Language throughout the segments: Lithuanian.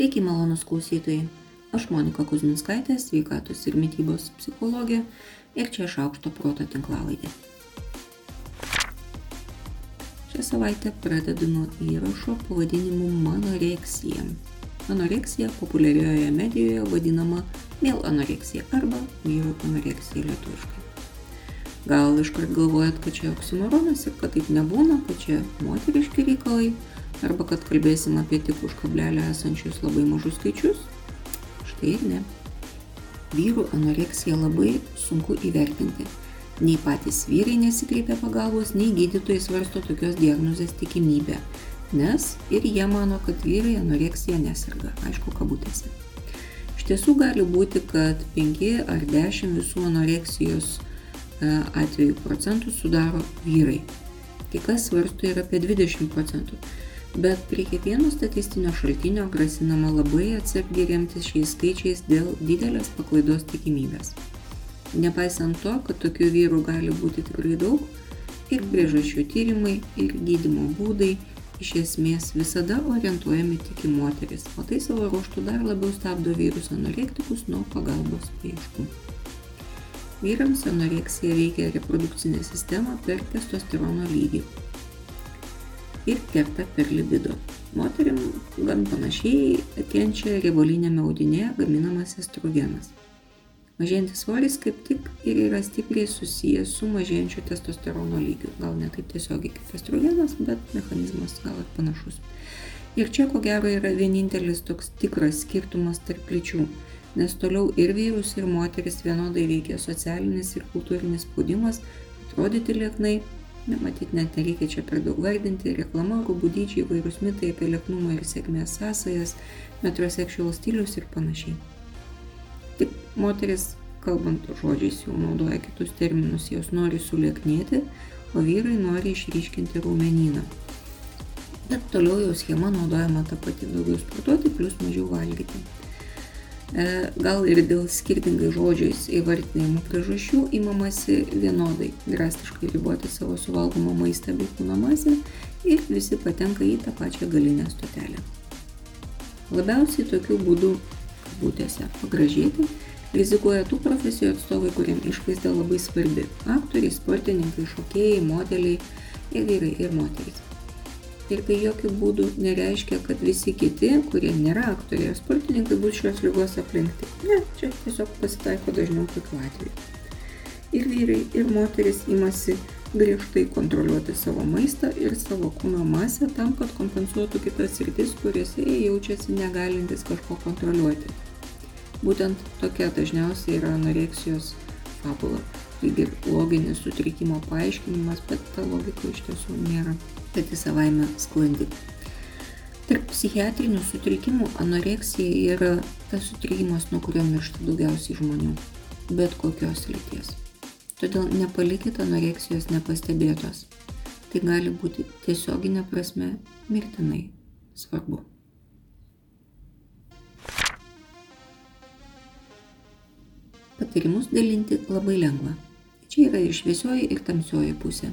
Sveiki, malonus klausytojai. Aš Monika Kuzminskaitė, sveikatos ir mytybos psichologė ir čia šaukšto proto tinklalaidė. Šią savaitę pradedu nuo įrašo pavadinimu Manoreksija. Anoreksija populiarioje medijoje vadinama mėl anoreksija arba vyrų anoreksija lietuviškai. Gal iškart galvojat, kad čia oksimoronas ir kad taip nebūna, kad čia moteriški reikalai, arba kad kalbėsim apie tik už kablelio esančius labai mažus skaičius? Štai ir ne. Vyrų anoreksiją labai sunku įvertinti. Nei patys vyrai nesikreipia pagalbos, nei gydytojai svarsto tokios diagnozės tikimybę, nes ir jie mano, kad vyrai anoreksija nesirga, aišku, kabutėse. Iš tiesų gali būti, kad 5 ar 10 visų anoreksijos e, atvejų procentų sudaro vyrai. Kai kas svarsto ir apie 20 procentų bet prie kiekvieno statistinio šaltinio grasinama labai atsargiai remtis šiais skaičiais dėl didelės paklaidos tikimybės. Nepaisant to, kad tokių vyrų gali būti tikrai daug, ir priežasčių tyrimai, ir gydimo būdai iš esmės visada orientuojami tik į moteris, o tai savo ruoštų dar labiau stabdo vyrus anorektikus nuo pagalbos paieškų. Vyrams anoreksija veikia reprodukcinę sistemą per testosterono lygį, ir kerta per libido. Moterim gan panašiai kenčia riebalinėme audinėje gaminamas estrogenas. Mažėjantis svoris kaip tik ir yra stipriai susijęs su mažėjančiu testosterono lygiu. Gal ne taip tiesiogiai kaip estrogenas, bet mechanizmas gal ir panašus. Ir čia ko gero yra vienintelis toks tikras skirtumas tarp lyčių, nes toliau ir vyrus, ir moteris vienodai veikia socialinis ir kultūrinis spaudimas atrodyti lieknai Nematyt net nereikia čia per daug vardinti, reklama, rūbų dydžiai, vairūs mitai apie lieknumą ir sėkmės sąsajas, metrosexual stilius ir panašiai. Tik moteris, kalbant žodžiais, jau naudoja kitus terminus, jos nori sulieknėti, o vyrai nori išryškinti raumenyną. Bet toliau jau schema naudojama ta pati daugiau sportuoti, plus mažiau valgyti. E, gal ir dėl skirtingai žodžiais įvardinimų priežasčių įmamasi vienodai drastiškai riboti savo suvalgomą maistą bei kūno masę ir visi patenka į tą pačią galinę stotelę. Labiausiai tokiu būdu, būtėse, pagražėti, rizikuoja tų profesijų atstovai, kuriem išvaizda labai svarbi - aktoriai, sportininkai, šokėjai, modeliai ir vyrai ir moterys ir tai jokių būdų nereiškia, kad visi kiti, kurie nėra aktoriai ar sportininkai, bus šios lygos aplinkti. Ne, čia tiesiog pasitaiko dažniau tokių atvejų. Ir vyrai, ir moteris imasi griežtai kontroliuoti savo maistą ir savo kūno masę tam, kad kompensuotų kitas rytis, kuriuose jie jaučiasi negalintis kažko kontroliuoti. Būtent tokia dažniausiai yra anoreksijos fabula. Lyg ir loginis sutrikimo paaiškinimas, bet ta logika iš tiesų nėra pati savaime sklandi. Tarp psichiatrinių sutrikimų anoreksija yra tas sutrikimas, nuo kurio miršta daugiausiai žmonių, bet kokios lyties. Todėl nepalikite anoreksijos nepastebėtos. Tai gali būti tiesioginė prasme mirtinai svarbu. Patarimus dalinti labai lengva. Čia yra ir šviesioji, ir tamsioji pusė.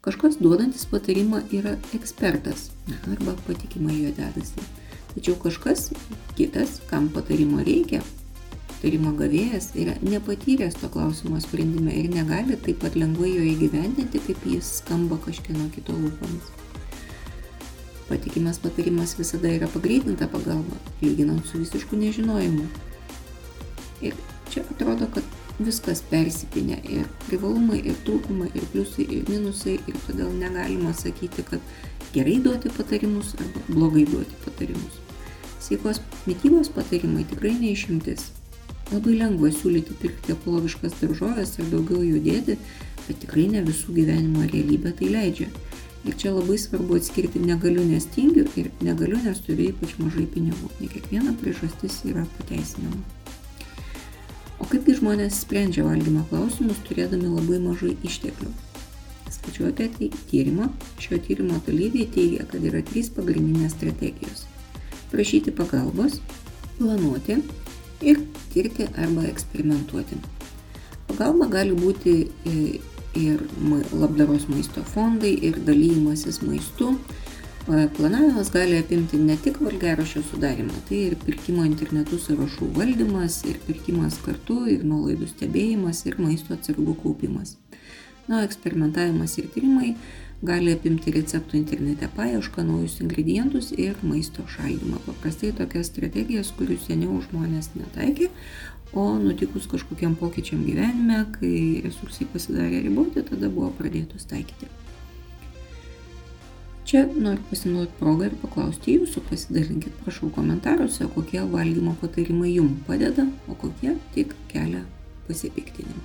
Kažkas duodantis patarimą yra ekspertas arba patikimai jo dedasi. Tačiau kažkas kitas, kam patarimo reikia, patarimo gavėjas yra nepatyręs to klausimo sprendime ir negali taip pat lengvai jo įgyvendinti, kaip jis skamba kažkieno kito lūpomis. Patikimas patarimas visada yra pagreitinta pagalba, lyginant su visišku nežinojimu. Ir čia atrodo, kad viskas persipinę ir privalumai, ir trūkumai, ir pliusai, ir minusai, ir todėl negalima sakyti, kad gerai duoti patarimus arba blogai duoti patarimus. Sveikos mytybos patarimai tikrai neišimtis. Labai lengva siūlyti pirkti ekologiškas daržovės ir daugiau judėti, bet tikrai ne visų gyvenimo realybė tai leidžia. Ir čia labai svarbu atskirti negaliu nes tingiu ir negaliu nes turiu ypač mažai pinigų. Ne kiekviena priežastis yra pateisinama. Kaipgi žmonės sprendžia valgymo klausimus, turėdami labai mažai išteklių? Skaičiuoju apie tai tyrimą. Šio tyrimo dalyviai teigia, kad yra trys pagrindinės strategijos. Prašyti pagalbos, planuoti ir tirti arba eksperimentuoti. Pagalba gali būti ir labdaros maisto fondai, ir dalymasis maistu, Planavimas gali apimti ne tik valgiaraščio sudarimą, tai ir pirkimo internetu sąrašų valdymas, ir pirkimas kartu, ir nuolaidų stebėjimas, ir maisto atsargų kaupimas. Na, eksperimentavimas ir tyrimai gali apimti receptų internete paiešką, naujus ingredientus ir maisto šaldymą. Paprastai tokias strategijas, kurių seniau žmonės netaikė, o nutikus kažkokiam pokyčiam gyvenime, kai resursai pasidarė riboti, tada buvo pradėtos taikyti. Čia noriu pasinaudoti progą ir paklausti jūsų, pasidalinkit prašau komentaruose, kokie valgymo patarimai jums padeda, o kokie tik kelia pasipiktinimą.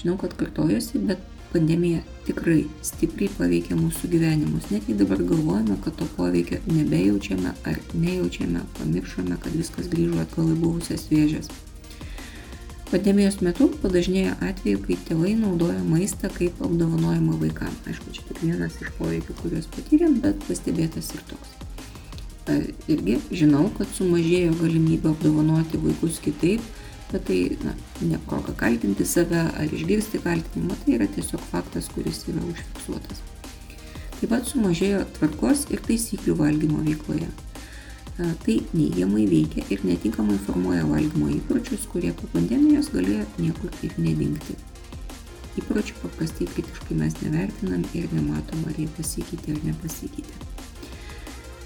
Žinau, kad kartojosi, bet pandemija tikrai stipriai paveikia mūsų gyvenimus. Net jei dabar galvojame, kad to poveikio nebejaučiame ar nejaučiame, pamiršome, kad viskas grįžo atgal į buvusias vėžės. Pandemijos metu padažnėjo atveju, kai tėvai naudoja maistą kaip apdovanojimą vaikams. Aišku, čia tik vienas iš poveikių, kuriuos patyrėm, bet pastebėtas ir toks. Irgi žinau, kad sumažėjo galimybė apdovanoti vaikus kitaip, bet tai na, ne proga kaltinti save ar išgirsti kaltinimą, tai yra tiesiog faktas, kuris yra užfiksuotas. Taip pat sumažėjo tvarkos ir taisyklių valgymo veikloje. Tai neigiamai veikia ir netinkamai formuoja valgymo įpročius, kurie po pandemijos galėjo niekur ir nedingti. Įpročių paprastai kritiškai mes nevertinam ir nematom, ar jie pasikeitė ar nepasikeitė.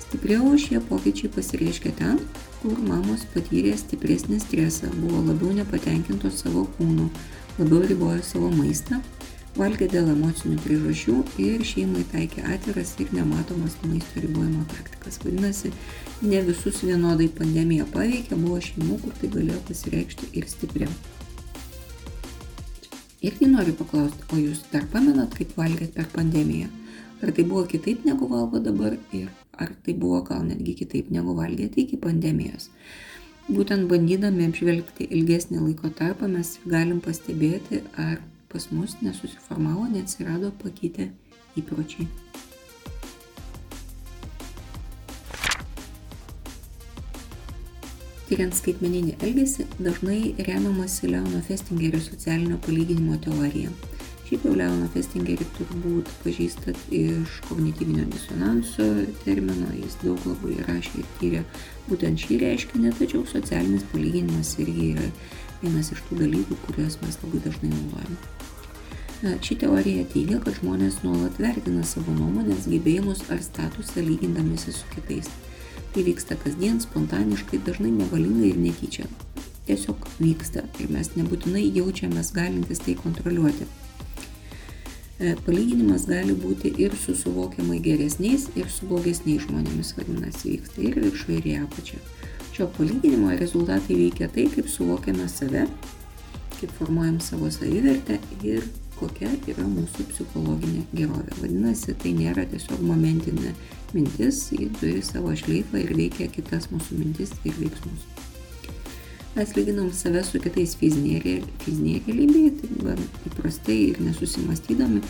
Stipriau šie pokyčiai pasireiškia ten, kur mamos patyrė stipresnį stresą, buvo labiau nepatenkintos savo kūnu, labiau ribojo savo maistą, valgė dėl emocinių priežasčių ir šeimai taikė atviras ir nematomas maisto ribojimo praktikas. Vadinasi, ne visus vienodai pandemija paveikė, buvo šeimų, kur tai galėjo pasireikšti ir stipriau. Irgi noriu paklausti, o jūs dar pamenat, kaip valgėt per pandemiją? Ar tai buvo kitaip negu valgo dabar ir ar tai buvo gal netgi kitaip negu valgėte iki pandemijos. Būtent bandydami apžvelgti ilgesnį laiko tarpą mes galim pastebėti, ar pas mus nesusiformavo, neatsirado pakeitę įpročiai. Tyriant skaitmeninį elgesį, dažnai remiamasi Leono Festingerio socialinio palyginimo teorija. Šiaip jau Leoną Festingerį turbūt pažįstat iš kognityvinio disonanso termino, jis daug labai rašė ir tyrė būtent šį reiškinį, tačiau socialinis palyginimas irgi yra vienas iš tų dalykų, kuriuos mes labai dažnai naudojame. Na, ši teorija teigia, kad žmonės nuolat vertina savo nuomonės, gebėjimus ar statusą lygindamėsi su kitais. Tai vyksta kasdien, spontaniškai, dažnai nevalingai ir netyčia. Tiesiog vyksta ir mes nebūtinai jaučiamės galintis tai kontroliuoti. E, palyginimas gali būti ir su suvokiamai geresniais, ir su blogesniais žmonėmis, vadinasi, vyksta ir viršų, ir į apačią. Šio palyginimo rezultatai veikia tai, kaip suvokiame save, kaip formuojam savo savivertę ir kokia yra mūsų psichologinė gerovė. Vadinasi, tai nėra tiesiog momentinė mintis, ji turi savo šleifą ir veikia kitas mūsų mintis ir veiksmus. Mes lyginam save su kitais fizinėje, realybėje, tai gan įprastai ir nesusimastydami,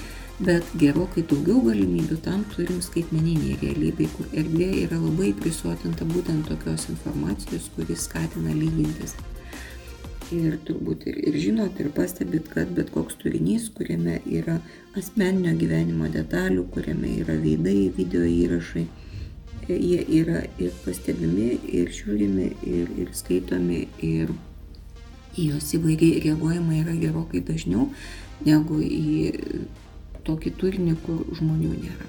bet gerokai daugiau galimybių tam turim skaitmeninėje realybėje, kur erdvė yra labai prisuotinta būtent tokios informacijos, kuris skatina lygintis. Ir turbūt ir, ir žinot, ir pastebit, kad bet koks turinys, kuriame yra asmeninio gyvenimo detalių, kuriame yra veidai, video įrašai, jie yra ir pastebimi, ir žiūrimi, ir, ir skaitomi, ir į juos įvairiai reaguojama yra gerokai dažniau negu į tokį turinį, kur žmonių nėra.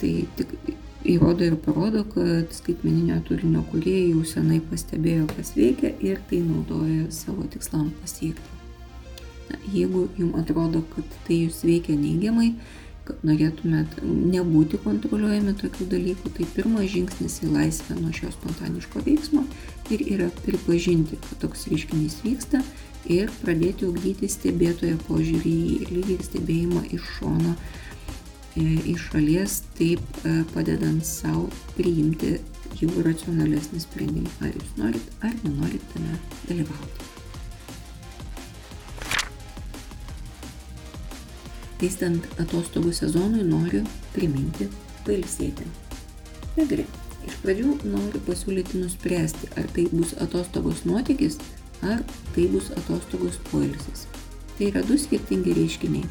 Tai tik įrodo ir parodo, kad skaitmeninio turinio kuriejai jau senai pastebėjo, kas veikia ir tai naudoja savo tikslam pasiekti. Na, jeigu jums atrodo, kad tai jūs veikia neigiamai, kad norėtumėt nebūti kontroliuojami tokių dalykų, tai pirmas žingsnis į laisvę nuo šio spontaniško veiksmo ir yra pripažinti, kad toks reiškinys vyksta ir pradėti ugdyti stebėtojo požiūrį į lygį stebėjimą iš šono, e, iš šalies, taip e, padedant savo priimti jau racionalesnį sprendimą, ar jūs norit ar nenorit tame dalyvauti. Vystant atostogų sezonui noriu priminti pailsėti. Na gerai, iš pradžių noriu pasiūlyti nuspręsti, ar tai bus atostogos nuotykis, ar tai bus atostogos poilsis. Tai yra du skirtingi reiškiniai.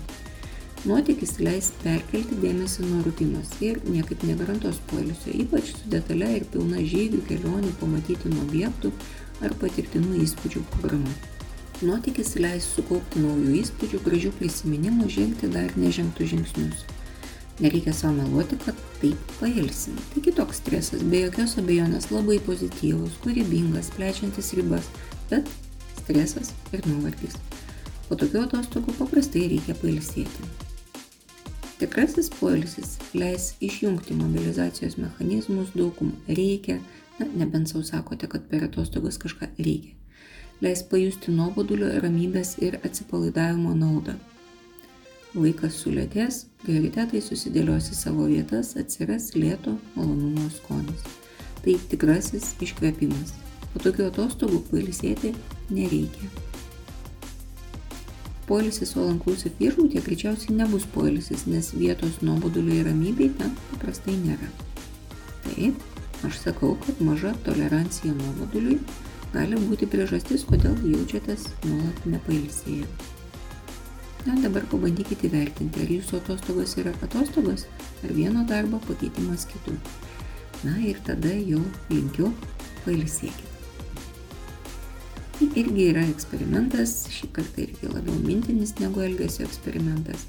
Nuotykis leis perkelti dėmesį nuo rutinos ir niekaip negarantuos poilsio, ypač su detalė ir pilna žygių, kelionių, pamatytinų objektų ar patirtinų įspūdžių programa. Nuotykis leis sukaupti naujų įspūdžių, gražių prisiminimų, žengti dar nežengtų žingsnius. Nereikia savo meluoti, kad taip pailsim. Tai kitoks stresas, be jokios abejonės labai pozityvus, kūrybingas, plečiantis ribas, bet stresas ir nuovargis. Po tokių atostogų paprastai reikia pailsėti. Tikrasis poilsis leis išjungti mobilizacijos mechanizmus, daugum reikia, na, nebent savo sakote, kad per atostogas kažką reikia. Leis pajusti nuobodulio, ramybės ir atsipalaidavimo naudą. Laikas sulėtės, prioritetai susidėlios į savo vietas, atsiras lėto malonumo skonis. Tai tikrasis iškvėpimas. Po tokių atostogų pailsėti nereikia. Poilsis all inclusive viešbutyje greičiausiai nebus poilsis, nes vietos nuoboduliui ir ramybei ten paprastai nėra. Taip, aš sakau, kad maža tolerancija nuoboduliui gali būti priežastis, kodėl jaučiatės nuolat nepailsėję. Na, dabar pabandykite įvertinti, ar jūsų atostogos yra atostogos, ar vieno darbo pakeitimas kitų. Na ir tada jau linkiu pailsėkite. Tai irgi yra eksperimentas, šį kartą irgi labiau mintinis negu elgesio eksperimentas.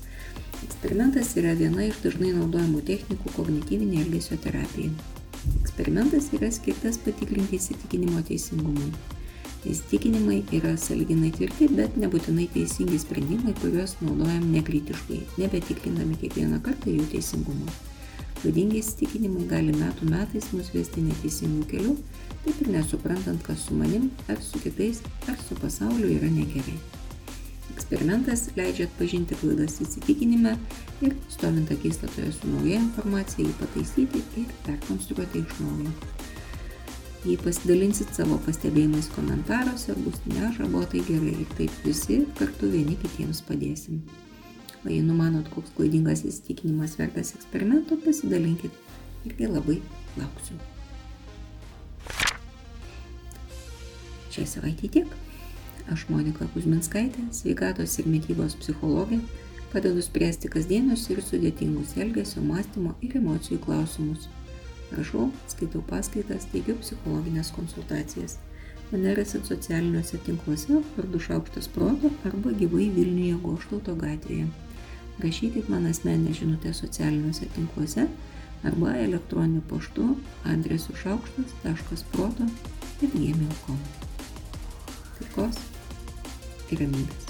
Eksperimentas yra viena iš dažnai naudojamų technikų kognityvinė elgesio terapija. Eksperimentas yra skirtas patikrinti įsitikinimo teisingumui. Įsitikinimai yra saliginai tvirti, bet nebūtinai teisingi sprendimai, kuriuos naudojam nekritiškai, nebetikrindami kiekvieną kartą jų teisingumą. Klaidingi įsitikinimai gali metų metais mus vesti neteisingų kelių, taip ir nesuprantant, kas su manim, ar su kitais, ar su pasauliu yra negerai. Eksperimentas leidžia atpažinti klaidas įsitikinime ir, stovint akistatoje su nauja informacija, jį pataisyti ir perkonstruoti iš naujo. Jei pasidalinsit savo pastebėjimais komentaruose, bus nežabotai gerai ir taip visi kartu vieni kitiems padėsim. O jei numanot, koks klaidingas įsitikinimas vertas eksperimento, pasidalinkit. Irgi labai lauksiu. Šią savaitę tiek. Aš Monika Kuzminskaitė, sveikatos ir mytybos psichologė, padedu spręsti kasdienius ir sudėtingus elgesio, mąstymo ir emocijų klausimus. Rašau, skaitau paskaitas, teigiu psichologinės konsultacijas. Mane rasit socialiniuose tinkluose vardu Šaukštas Proto arba gyvai Vilniuje Goštauto gatvėje rašykit man asmeninę žinutę socialiniuose tinkluose arba elektroniniu paštu adresu šaukštas.proto ir gmail.com. Taikos ir ramybės.